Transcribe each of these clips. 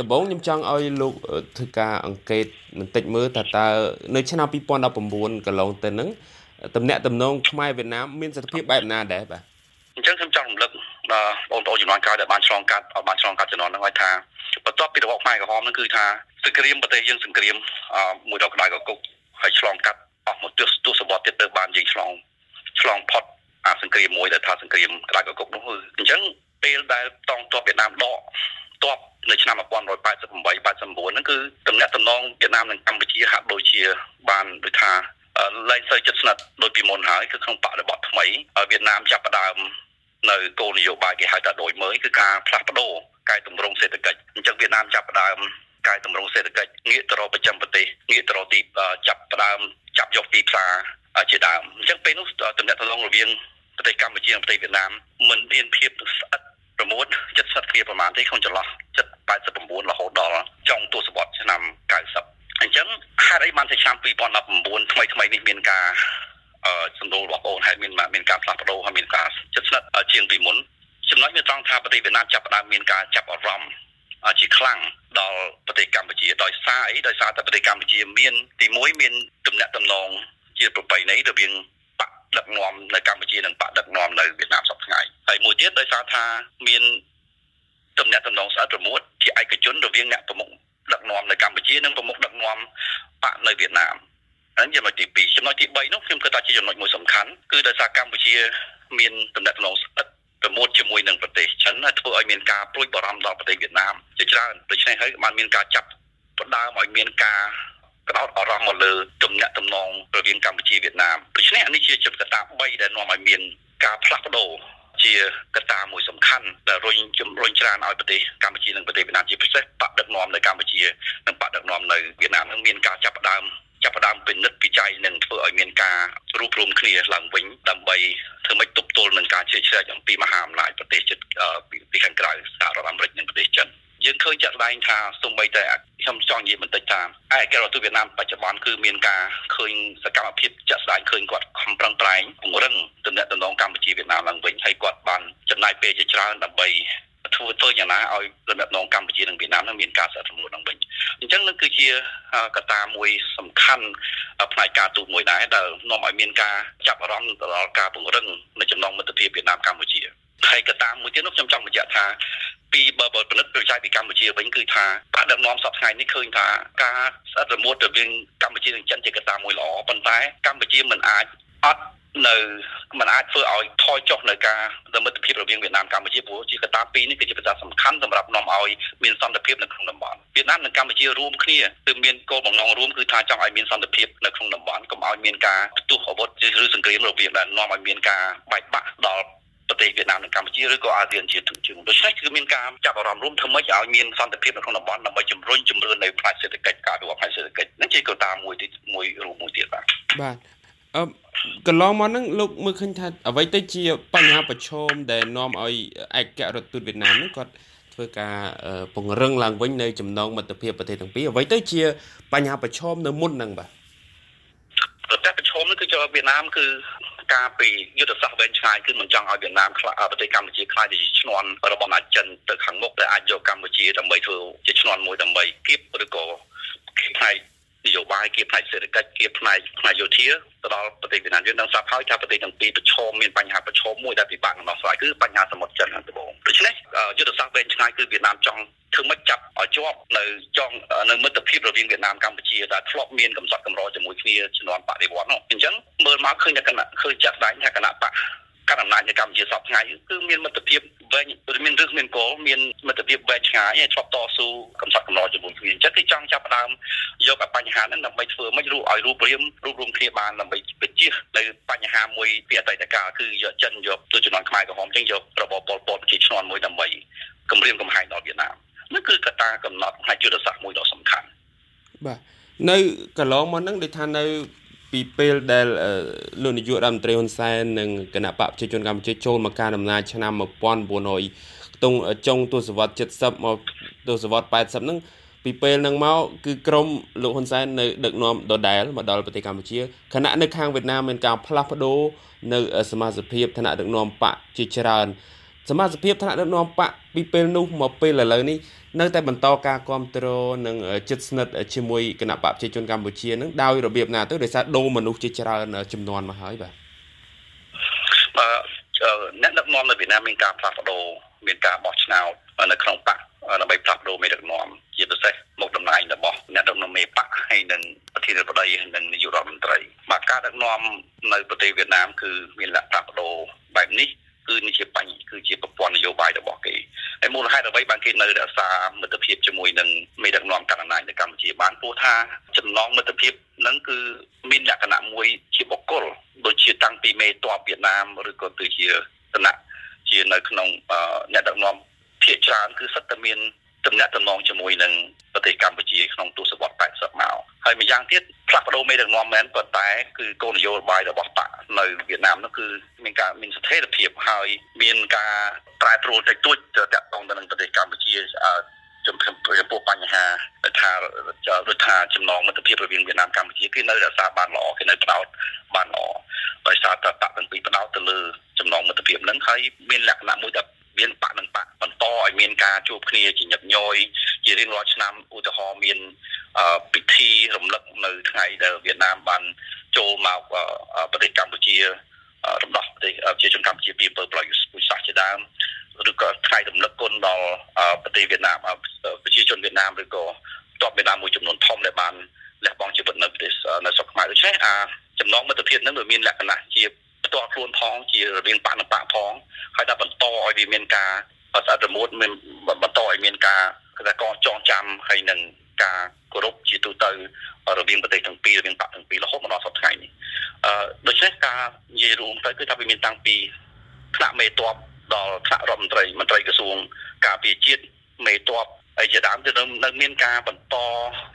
ដំបូងខ្ញុំចង់ឲ្យលោកធ្វើការអង្កេតបន្តិចមើលថាតើនៅឆ្នាំ2019កន្លងទៅហ្នឹងតំណែងតំណងខ្មែរវៀតណាមមានស្ថិរភាពបែបណាដែរបាទអញ្ចឹងខ្ញុំចង់រំលឹកដល់បងប្អូនជំនាន់ក្រោយដែលបានឆ្លងកាត់បានឆ្លងកាត់ជំនាន់ហ្នឹងឲ្យថាបន្ទាប់ពីរបបខ្មែរក្រហមហ្នឹងគឺថាសង្គ្រាមប្រទេសយើងសង្គ្រាមមួយដកក្តៅកគុកហើយឆ្លងកាត់អស់មកទស្សទស្សវត្សទៀតទៅបានយើងឆ្លងឆ្លងផុតអាសង្គ្រាមមួយដែលថាសង្គ្រាមក្តៅកគុកនោះអញ្ចឹងពេលដែលតងទ័ពវៀតណាមដក ទ័ពនៅឆ្នាំ1988 89ហ្នឹងគឺតំណែងតំណងវៀតណាមនិងកម្ពុជាហាក់ដូចជាបានដូចថាលែងសូវជិតស្និទ្ធដូចពីមុនហើយគឺក្នុងបរិបទថ្មីវៀតណាមចាប់ផ្ដើមនៅគោលនយោបាយគេហៅថាដូចមើលគឺការផ្លាស់ប្ដូរកែតម្រង់សេដ្ឋកិច្ចអញ្ចឹងវៀតណាមចាប់ផ្ដើមកែតម្រង់សេដ្ឋកិច្ចងាកទៅរកប្រចាំប្រទេសងាកទៅរកទីចាប់ផ្ដើមចាប់យកទីផ្សារជាដើមអញ្ចឹងពេលនោះតំណែងតំណងរវាងប្រទេសកម្ពុជានិងប្រទេសវៀតណាមមិនមានភាពស្អិត ប្រមូលចិត្តសិតគ្នាប្រមាណទេក្នុងចន្លោះ79រហូតដល់ចុងទសវត្សរ៍ឆ្នាំ90អញ្ចឹងហេតុអីបានតែឆ្នាំ2019ថ្មីថ្មីនេះមានការអឺសំដៅរបស់បងហើយមានមានការផ្លាស់ប្ដូរហើយមានការចិត្តស្និទ្ធជាងពីមុនចំណុចមានត្រង់ថាប្រទេសវៀតណាមចាប់ផ្ដើមមានការចាប់អារម្មណ៍ជាខ្លាំងដល់ប្រទេសកម្ពុជាដោយសារអីដោយសារតែប្រទេសកម្ពុជាមានទី1មានទំនាក់ទំនងជាប្របីណីរវាងបក ដឹកនាំនៅកម្ពុជានិងបកដឹកនាំនៅវៀតណាមសពថ្ងៃហើយមួយទៀតដោយសារថាមានទំនាក់ទំនងស្អិតរមួតជាឯកជនរវាងអ្នកប្រមុខដឹកនាំនៅកម្ពុជានិងប្រមុខដឹកនាំបកនៅវៀតណាមហើយចំណុចទី2ចំណុចទី3នោះខ្ញុំគិតថាជាចំណុចមួយសំខាន់គឺដោយសារកម្ពុជាមានទំនាក់ទំនងស្អិតប្រមូលជាមួយនឹងប្រទេសចិនហើយធ្វើឲ្យមានការព្រួយបារម្ភដល់ប្រទេសវៀតណាមជាច្រើនដូច្នេះហើយបានមានការចាប់ផ្ដើមឲ្យមានការ ក្តោតអារម្មណ៍មកលើទំនាក់ទំនងរវាងកម្ពុជាវៀតណាមដូច្នេះនេះជាចំណុចកត្តា3ដែលនាំឲ្យមានការផ្លាស់ប្ដូរជាកត្តាមួយសំខាន់ដែលរុញជំរុញច្រានឲ្យប្រទេសកម្ពុជានិងប្រទេសវៀតណាមជាពិសេសបដដឹកនាំនៅកម្ពុជានិងបដដឹកនាំនៅវៀតណាមនឹងមានការចាប់ផ្ដើមចាប់ផ្ដើមពិនិត្យពិច័យនិងធ្វើឲ្យមានការរួបរวมគ្នាឡើងវិញដើម្បីធ្វើម៉េចទប់ទល់នឹងការជិះឆ្លាច់អំពីមហាអំណាចប្រទេសជិតពីខាងក្រៅសហរដ្ឋអាមេរិកនិងប្រទេសចិន។ យើងឃើញចាក់ស្ដែងថាសូម្បីតែខ្ញុំចង់និយាយបន្តិចថាឯកការរដ្ឋវៀតណាមបច្ចុប្បន្នគឺមានការឃើញសកម្មភាពចាក់ស្ដែងឃើញគាត់ខំប្រឹងប្រែងពង្រឹងទំនាក់ទំនងកម្ពុជាវៀតណាមឡើងវិញហើយគាត់បានចំណាយពេលជាច្រើនដើម្បីធ្វើធ្វើយ៉ាងណាឲ្យទំនាក់ទំនងកម្ពុជានិងវៀតណាមនឹងមានការស្អិតរមួតឡើងវិញអញ្ចឹងនឹងគឺជាកត្តាមួយសំខាន់ផ្នែកការទូតមួយដែរដែលនាំឲ្យមានការចាប់អារម្មណ៍ទៅដល់ការពង្រឹងនៃចំណងមិត្តភាពវៀតណាមកម្ពុជា ហើយកត្តាមួយទៀតនោះខ្ញុំចង់បញ្ជាក់ថាពីបើបើពិនិត្យប្រចាំពីកម្ពុជាវិញគឺថាការដឹកនាំសពថ្ងៃនេះឃើញថាការស្អិតរមួតរវាងកម្ពុជានិងចិនជាកត្តាមួយល្អប៉ុន្តែកម្ពុជាមិនអាចអត់នៅมันអាចធ្វើឲ្យថយចុះនៅការមិត្តភាពរវាងវៀតណាមកម្ពុជាព្រោះជាកត្តាពីរនេះគឺជាកត្តាសំខាន់សម្រាប់នាំឲ្យមានសន្តិភាពនៅក្នុងតំបន់វៀតណាមនិងកម្ពុជារួមគ្នាគឺមានគោលបំណងរួមគឺថាចង់ឲ្យមានសន្តិភាពនៅក្នុងតំបន់កុំឲ្យមានការផ្ទុះអាវុធឬសង្គ្រាមរវាងដែលនាំឲ្យមានការបែកបាក់ដល់ ប្រទេសវៀតណាមនិងកម្ពុជាឬក៏អាស៊ានជាទូជើងដូច្នេះគឺមានការចាប់អារម្មណ៍រួមធ្វើម៉េចឲ្យមានសន្តិភាពនៅក្នុងតំបន់ដើម្បីជំរុញជំរឿននៅផ្នែកសេដ្ឋកិច្ចការវិវត្តផ្នែកសេដ្ឋកិច្ចនឹងជាកត្តាមួយទីមួយរួមមួយទៀតបាទបាទអឺកន្លងមកហ្នឹងលោកមើលឃើញថាអ្វីទៅជាបញ្ហាប្រឈមដែលនាំឲ្យឯករដ្ឋទូតវៀតណាមហ្នឹងគាត់ធ្វើការពង្រឹងឡើងវិញនៅចំណងមិត្តភាពប្រទេសទាំងពីរអ្វីទៅជាបញ្ហាប្រឈមនៅមុនហ្នឹងបាទតែប្រឈមនេះគឺជាវៀតណាមគឺ ការពីយុទ្ធសាស្ត្រវែងឆ្ងាយគឺមិនចង់ឲ្យវៀតណាមខ្លាចប្រទេសកម្ពុជាខ្លាចជាឈ្នន់របស់អាចិនទៅខាងមុខដែលអាចយកកម្ពុជាដើម្បីធ្វើជាឈ្នន់មួយដើម្បីគៀបឬក៏ផ្នែកនយោបាយគៀបផ្នែកសេដ្ឋកិច្ចគៀបផ្នែកផ្នែកយោធាទៅដល់ប្រទេសវៀតណាមយើងនឹងស្រាប់ហើយថាប្រទេសទាំងពីរប្រឈមមានបញ្ហាប្រឈមមួយដែលពិបាកនឹងដោះស្រាយគឺបញ្ហាសមុទ្រចិនខាងត្បូងដូច្នេះយុទ្ធសាស្ត្រវែងឆ្ងាយគឺវៀតណាមចង់ធ្វើម៉េចចាប់ឲ្យជាប់នៅចង់នៅមិត្តភាពរវាងវៀតណាមកម្ពុជាដែលធ្លាប់មានកំសត់កំរជាមួយគ្នាជំនាន់បដិវត្តនោះអញ្ចឹង មើលមកឃើញតែគណៈឃើញចាក់ស្ដែងថាគណៈបកកាន់អំណាចនៅកម្ពុជាសពថ្ងៃគឺមានមិត្តភាពវែងមានរឹសមានគោលមានមិត្តភាពវែងឆ្ងាយហើយធ្លាប់តស៊ូកំសត់កំណត់ជាមួយគ្នាអញ្ចឹងគឺចង់ចាប់ផ្ដើមយកអាបញ្ហាហ្នឹងដើម្បីធ្វើមិនរូបឲ្យរូបរាងរូបរួមគ្នាបានដើម្បីបញ្ជានៅបញ្ហាមួយពីអតីតកាលគឺយកចិនយកទៅជំនាន់ខ្មែរក្រហមអញ្ចឹងយករបបប៉ុលពតជាឈ្នន់មួយដើម្បីគម្រាមកំហែងដល់វៀតណាមនោះគឺកត្តាកំណត់ផ្នែកយុទ្ធសាស្ត្រមួយដ៏សំខាន់បាទនៅកន្លងមកហ្នឹងដូចថានៅ ពីពេលដែលលោកនាយករដ្ឋមន្ត្រីហ៊ុនសែននិងគណៈបកប្រជាជនកម្ពុជាចូលមកការដំណើរឆ្នាំ1900ទងចុងទសវត្សរ៍70មកទសវត្សរ៍80ហ្នឹងពីពេលហ្នឹងមកគឺក្រមលោកហ៊ុនសែននៅដឹកនាំដដែលមកដល់ប្រទេសកម្ពុជាខណៈនៅខាងវៀតណាមមានការផ្លាស់ប្ដូរនៅសមាជិកភាពឋានៈដឹកនាំបកជាច្រើន សមាជិកថ្នាក់ដឹកនាំបកពីពេលនោះមកពេលឥឡូវនេះនៅតែបន្តការគ្រប់គ្រងនិងចិត្តស្និទ្ធជាមួយគណៈបកប្រជាជនកម្ពុជានឹងដោយរបៀបណាទៅដោយសារដូរមនុស្សជាច្រើនចំនួនមកហើយបាទអ្នកដឹកនាំនៅវៀតណាមមានការផ្លាស់ប្ដូរមានការបោះឆ្នោតនៅក្នុងបកដើម្បីផ្លាស់ប្ដូរមេដឹកនាំជាពិសេសមុខតំណែងរបស់អ្នកដឹកនាំមេបកហើយនិងប្រធានាធិបតីនិងនាយករដ្ឋមន្ត្រីបាទការដឹកនាំនៅប្រទេសវៀតណាមគឺមានលក្ខណៈផ្លាស់ប្ដូរបែបនេះ គឺនេះជាបញ្ញគឺជាប្រព័ន្ធនយោបាយរបស់គេហើយមូលហេតុអ្វីបានគេនៅរក្សាមិត្តភាពជាមួយនឹងមេដឹកនាំកណ្ដាលអំណាចនៅកម្ពុជាបានពោលថាចំណងមិត្តភាពហ្នឹងគឺមានលក្ខណៈមួយជាបុគ្គលដូចជាតាំងពីមេតបវៀតណាមឬក៏ទៅជាឋានៈជានៅក្នុងអ្នកដឹកនាំភាគច្រើនគឺសិតតែមានទំនាក់ទំនងជាមួយនឹងប្រទេសកម្ពុជាក្នុងទសវត្សរ៍80មក ហើយម្យ៉ាងទៀតផ្លាស់ប្ដូរមេដឹកនាំមែនប៉ុន្តែគឺគោលនយោបាយរបស់បកនៅវៀតណាមនោះគឺមានការមានស្ថិរភាពហើយមានការប្រែប្រួលតិចតួចទៅតាក់ទងទៅនឹងប្រទេសកម្ពុជាចំពោះបញ្ហាថារដ្ឋថាចំណងមិត្តភាពរវាងវៀតណាមកម្ពុជាគឺនៅរក្សាបានល្អគឺនៅផ្ដោតបានល្អដោយសារតែបកទាំងពីរផ្ដោតទៅលើចំណងមិត្តភាពហ្នឹងហើយមានលក្ខណៈមួយដែលមានបកនឹងបកបន្តឲ្យមានការជួបគ្នាជាញឹកញយជារៀងរាល់ឆ្នាំឧទាហរណ៍មាន ពិធីរំលឹកនៅថ្ងៃដែលវៀតណាមបានចូលមកប្រទេសកម្ពុជារំដោះប្រទេសប្រជាជនកម្ពុជាពីអំពើប្រល័យពូជសាសន៍ជាដើមឬក៏ថ្ងៃរំលឹកគុណដល់ប្រទេសវៀតណាមប្រជាជនវៀតណាមឬក៏តបវៀតណាមមួយចំនួនធំដែលបានលះបង់ជីវិតនៅប្រទេសនៅស្រុកខ្មែរដូច្នេះអាចំណងមិត្តភាពនឹងវាមានលក្ខណៈជាផ្ទាល់ខ្លួនផងជារវាងបកនិងបកផងហើយដល់បន្តឲ្យវាមានការ អត់រមូតមានបន្តឲ្យមានការគេថាកងចងចាំហើយនឹងការគោរពជាទូទៅរវាងប្រទេសទាំងពីររវាងបកទាំងពីររហូតមកដល់សប្តាហ៍ថ្ងៃនេះអឺដូច្នេះការនិយាយរួមទៅគឺថាវាមានតាំងពីថ្នាក់មេតបដល់ថ្នាក់រដ្ឋមន្ត្រីមន្ត្រីក្រសួងការពារជាតិមេតបហើយជាដើមទៅនៅមានការបន្ត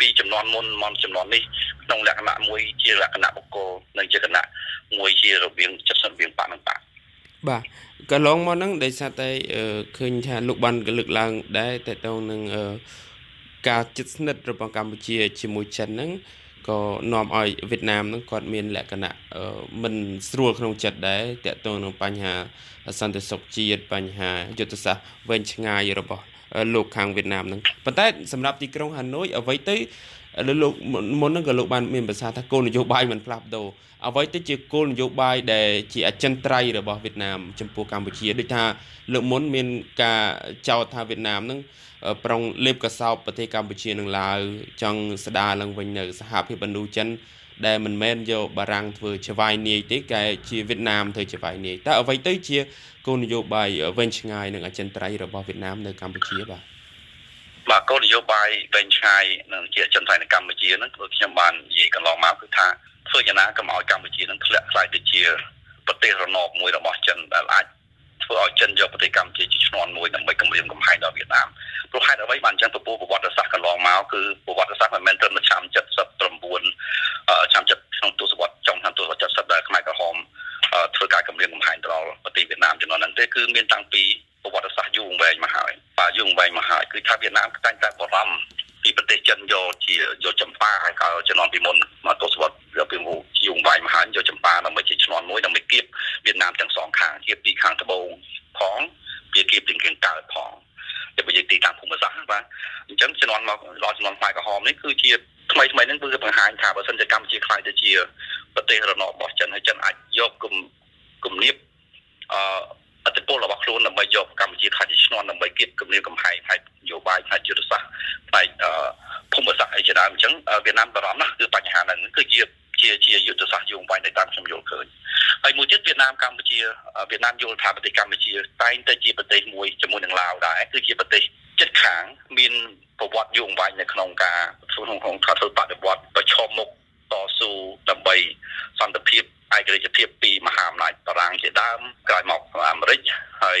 ពីចំនួនមុនមកចំនួននេះក្នុងលក្ខណៈមួយជាលក្ខណៈបុគ្គលនិងជាលក្ខណៈមួយជារវាងចិត្តរវាងបាក់និងបាក់ បាទកន្លងមកហ្នឹងដោយសារតែឃើញថាលោកបានលើកឡើងដែរតើតើនឹងការជិតស្និទ្ធរបស់កម្ពុជាជាមួយចិនហ្នឹងក៏នាំឲ្យវៀតណាមហ្នឹងគាត់មានលក្ខណៈមិនស្រួលក្នុងចិត្តដែរតើតើនឹងបញ្ហាសន្តិសុខជាតិបញ្ហាយុទ្ធសាស្ត្រវែងឆ្ងាយរបស់លោកខាងវៀតណាមហ្នឹងប៉ុន្តែសម្រាប់ទីក្រុងហាណូយអ្វីទៅ លោកមុនហ្នឹងក៏លោកបានមានប្រសាសន៍ថាគោលនយោបាយមិនផ្លាស់ប្ដូរអ្វីទៅជាគោលនយោបាយដែលជាអចិន្ត្រៃយ៍របស់វៀតណាមចំពោះកម្ពុជាដូចថាលើកមុនមានការចោទថាវៀតណាមហ្នឹងប្រុងលេបកសោបប្រទេសកម្ពុជានឹងឡើយចង់ស្ដារឡើងវិញនៅសហភាពអនុចិនដែលមិនមែនយកបារាំងធ្វើច្បាយនាយទេតែជាវៀតណាមធ្វើច្បាយនាយតើអ្វីទៅជាគោលនយោបាយវែងឆ្ងាយនិងអចិន្ត្រៃយ៍របស់វៀតណាមនៅកម្ពុជាបាទ បាទគោលនយោបាយវែងឆ្ងាយនិងជាអចិន្ត្រៃយ៍នៅកម្ពុជាហ្នឹងគឺខ្ញុំបាននិយាយកន្លងមកគឺថាធ្វើយ៉ាងណាកុំឲ្យកម្ពុជានឹងធ្លាក់ខ្លាយទៅជាប្រទេសរណបមួយរបស់ចិនដែលអាចធ្វើឲ្យចិនយកប្រទេសកម្ពុជាជាឈ្នន់មួយដើម្បីគម្រាមកំហែងដល់វៀតណាមព្រោះហេតុអ្វីបានចឹងពពោះប្រវត្តិសាស្ត្រកន្លងមកគឺប្រវត្តិសាស្ត្រមិនមែនត្រឹមតែឆ្នាំ ថាវៀតណាមតែងតែបារម្ភពីប្រទេសចិនយកជាយកចម្ប៉ាហើយក៏ជំនាន់ពីមុនមកទសវត្សរ៍ពីមុនយូរវាយមកហើយយកចម្ប៉ាដើម្បីជាជំនាន់មួយដើម្បីគៀបវៀតណាមទាំងសងខាងគៀបពីខាងត្បូងផងវាគៀបពីខាងកើតផងតែបើនិយាយទីតាំងភូមិសាស្ត្របាទអញ្ចឹងជំនាន់មកដល់ជំនាន់ខ្មែរក្រហមនេះគឺជាថ្មីថ្មីហ្នឹងគឺបង្ហាញថាបើសិនជាកម្ពុជាខ្លាយទៅជាប្រទេសរណបរបស់ចិនហើយចិនអាចយកគំគំនាបអឺអតិពលរបស់ខ្លួនដើម្បីយកកម្ពុជាខ្លាចជាឈ្នន់ដើម្បីគៀបគំរាមកំហែងផ្នែកនយោបាយផ្នែកយុទ្ធសាស្ត្រផ្នែកភូមិសាស្ត្រអីជាដើមអញ្ចឹងវៀ តណាមបារម្ភណាស់គឺបញ្ហាហ្នឹងគឺជាជាជាយុទ្ធសាស្ត្រយូរវែងដែលតាមខ្ញុំយល់ឃើញហើយមួយទៀតវៀតណាមកម្ពុជាវៀតណាមយល់ថាប្រទេសកម្ពុជាតែងតែជាប្រទេសមួយជាមួយនឹងឡាវដែរគឺជាប្រទេសជិតខាងមានប្រវត្តិយូរវែងនៅក្នុងការធ្វើក្នុងការធ្វើបដិវត្តប្រឈមមុខតស៊ូដើម្បីសន្តិភាពឯករាជ្យភាពពីមហាអំណាចបារាំងជាដើមក្រោយមកអាមេរិកហើយ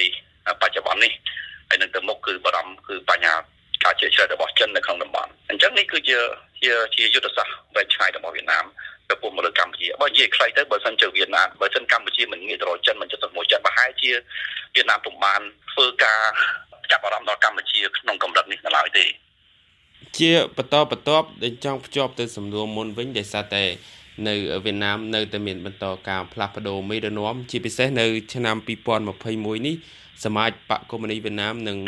បច្ចុប្បន្ននេះហើយនឹងទៅមុខគឺបារម្ភគឺបញ្ហាការជឿជ្រៅរបស់ចិននៅក្នុងតំបន់អ ញ្ចឹងនេះគឺជាជាជាយុទ្ធសាស្ត្រវែងឆ្ងាយរបស់វៀតណាមទៅពុំមកលើកម្ពុជាបើនិយាយខ្លីទៅបើសិនជាវៀតណាមបើសិនកម្ពុជាមិនងាកទៅរកចិនមិនចិត្តមួយចិនប្រហែលជាវៀតណាមពុំបានធ្វើការចាប់អារម្មណ៍ដល់កម្ពុជាក្នុងកម្រិតនេះឡើយទេ ជាបន្តបន្ទាប់ដែលចង់ភ្ជាប់ទៅសំណួរមុនវិញដោយសារតែនៅវៀតណាមនៅតែមានបន្តការផ្លាស់ប្ដូរមេដឹកនាំជាពិសេសនៅឆ្នាំ2021នេះសមាជបកកុម្មុយនីវៀតណាមនឹង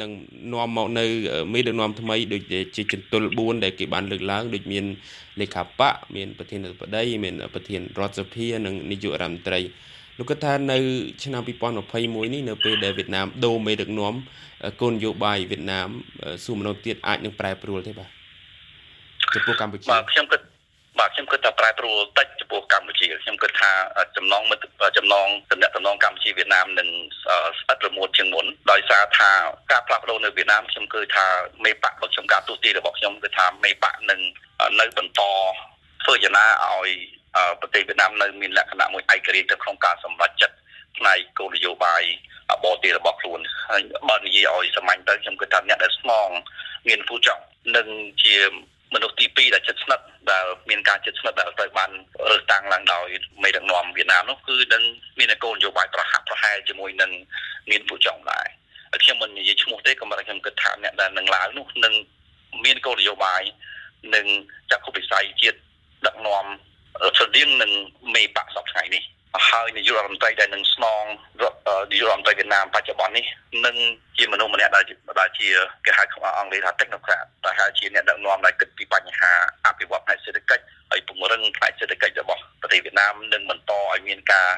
នឹងនាំមកនៅមេដឹកនាំថ្មីដូចជាចន្ទុល4ដែលគេបានលើកឡើងដូចមានលេខាបកមានប្រធានាធិបតីមានប្រធានរដ្ឋសភានិងនាយករដ្ឋមន្ត្រី លោកគាត់ថានៅឆ្នាំ2021នេះនៅពេលដែលវៀតណាមដូរមេដឹកនាំគោលនយោបាយវៀតណាមសួរមនុស្សទៀតអាចនឹងប្រែប្រួលទេបាទចំពោះកម្ពុជាបាទខ្ញុំគិតបាទខ្ញុំគិតថាប្រែប្រួលតិចចំពោះកម្ពុជាខ្ញុំគិតថាចំណងមិត្តចំណងតំណែងតំណងកម្ពុជាវៀតណាមនឹងស្អិតរមួតជាងមុនដោយសារថាការផ្លាស់ប្ដូរនៅវៀតណាមខ្ញុំគឺថាមេបករបស់ខ្ញុំការទូទីរបស់ខ្ញុំគឺថាមេបកនឹងនៅបន្តធ្វើយ៉ាងណាឲ្យ ប្រទេសវៀតណាមនៅមានលក្ខណៈមួយឯករាជ្យទៅក្នុងការសម្រេចចិត្តផ្នែកគោលនយោបាយបរទេសរបស់ខ្លួនហើយបើនិយាយឲ្យសាមញ្ញទៅខ្ញុំគិតថាអ្នកដែលស្មងមានពូចង់នឹងជាមនុស្សទី2ដែលជិតស្និទ្ធដែលមានការជិតស្និទ្ធដែលត្រូវបានរើសតាំងឡើងដោយមេដឹកនាំវៀតណាមនោះគឺនឹងមានគោលនយោបាយប្រហាក់ប្រហែលជាមួយនឹងមានពូចង់ដែរខ្ញុំមិននិយាយឈ្មោះទេក៏មិនខ្ញុំគិតថាអ្នកដែលនឹងឡើងនោះនឹងមានគោលនយោបាយនឹងចក្ខុវិស័យជាតិដឹកនាំ ស្រដៀងនឹងមេបកសពថ្ងៃនេះហើយនាយករដ្ឋមន្ត្រីដែលនឹងស្នងនាយករដ្ឋមន្ត្រីវៀតណាមបច្ចុប្បន្ននេះនឹងជាមនុស្សម្នាក់ដែលដែលជាគេហៅក្នុងអង់គ្លេសថា technocrat ដែលហៅជាអ្នកដឹកនាំដែលគិតពីបញ្ហាអភិវឌ្ឍផ្នែកសេដ្ឋកិច្ចហើយពង្រឹងផ្នែកសេដ្ឋកិច្ចរបស់ប្រទេសវៀតណាមនឹងបន្តឲ្យមានការ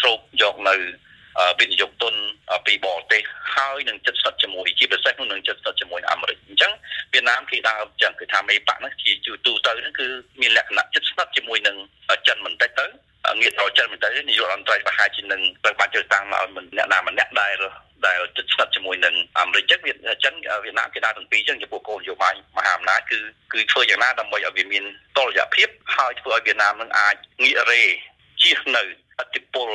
ស្រូបយកនៅវិនិយោគទុនពីបរទេសហើយនឹងចិត្តស្និទ្ធជាមួយជាពិសេសនឹងចិត្តស្និទ្ធជាមួយអាមេរិកអញ្ចឹងវៀត ណាមគេដើរចឹងគឺថាមេបកនោះជាទូទៅហ្នឹងគឺមានលក្ខណៈចិត្តស្និទ្ធជាមួយនឹងចិនបន្តិចទៅងាកទៅចិនបន្តិចនាយករដ្ឋមន្ត្រីប្រហែលជានឹងត្រូវបានជឿតាំងមកអ្នកណាម្នាក់ដែលដែលចិត្តស្និទ្ធជាមួយនឹងអាមេរិកចឹងវាចិនវៀតណាមគេដើរទាំងពីរចឹងចំពោះគោលនយោបាយមហាអំណាចគឺគឺធ្វើយ៉ាងណាដើម្បីឲ្យវាមានតុល្យភាពហើយធ្វើឲ្យវៀតណាមនឹងអាចងាករេជៀសនៅអធិពល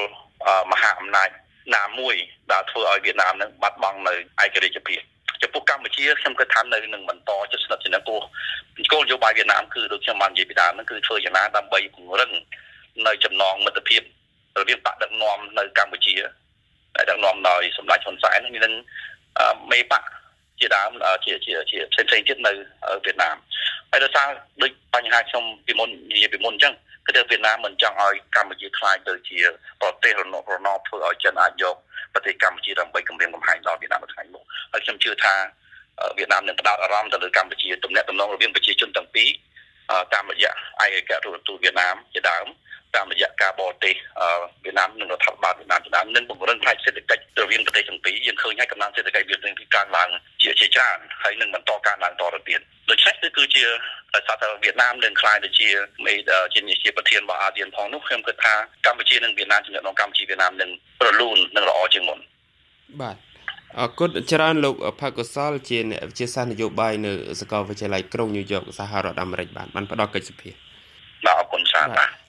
មហាអំណាចណាមួយដែលធ្វើឲ្យវៀតណាមនឹងបាត់បង់នៅឯករាជ្យភាព ចំពោះកម្ពុជាខ្ញុំគិតថានៅនឹងបន្តជិតស្និទ្ធជានឹងពោះគោលនយោបាយវៀតណាមគឺដូចខ្ញុំបាននិយាយពីដើមហ្នឹងគឺធ្វើយ៉ាងណាដើម្បីពង្រឹងនៅចំណងមិត្តភាពរវាងបកដឹកនាំនៅកម្ពុជាដែលដឹកនាំដោយសម្ដេចហ៊ុនសែននឹងមេបកជាដើមជាជាជាផ្សេងផ្សេងទៀតនៅវៀតណាម ហើយដោយសារដូចបញ្ហាខ្ញុំពីមុននិយាយពីមុនអញ្ចឹងគឺថាវៀតណាមមិនចង់ឲ្យកម្ពុជាខ្លាចទៅជាប្រទេសរណបរណបធ្វើឲ្យចិនអាចយកប្រទេសកម្ពុជាដើម្បីគម្រាមកំហែងដល់វៀតណាមនៅថ្ងៃមុខហើយខ្ញុំជឿថាវៀតណាមនឹងផ្ដោតអារម្មណ៍ទៅលើកម្ពុជាទំនាក់ទំនងរវាងប្រជាជនទាំងពីរតាមរយៈឯកការទូតវៀតណាមជាដើមតាមរយៈការបរទេសវៀតណាមនិងរដ្ឋាភិបាលវៀតណាមជាដើមនឹងបង្រឹងផ្នែកសេដ្ឋកិច្ចរវាងប្រទេសទាំង ជាជាច្រើនហើយនឹងបន្តកើនឡើងតទៅទៀតដូច្នេះគឺគឺជាដោយសារតែវៀតណាមនឹងខ្លាយទៅជាមេជាជាប្រធានរបស់អាស៊ានផងនោះខ្ញុំគិតថាកម្ពុជានិងវៀតណាមចំណងកម្ពុជាវៀតណាមនឹងរលូននិងល្អជាងមុនបាទអរគុណច្រើនលោកផាកុសលជាអ្នកវិទ្យាសាស្ត្រនយោបាយនៅសាកលវិទ្យាល័យក្រុងញូវយ៉កសហរដ្ឋអាមេរិកបាទបានផ្ដល់កិច្ចសភាបាទអរគុណច្រើនបាទ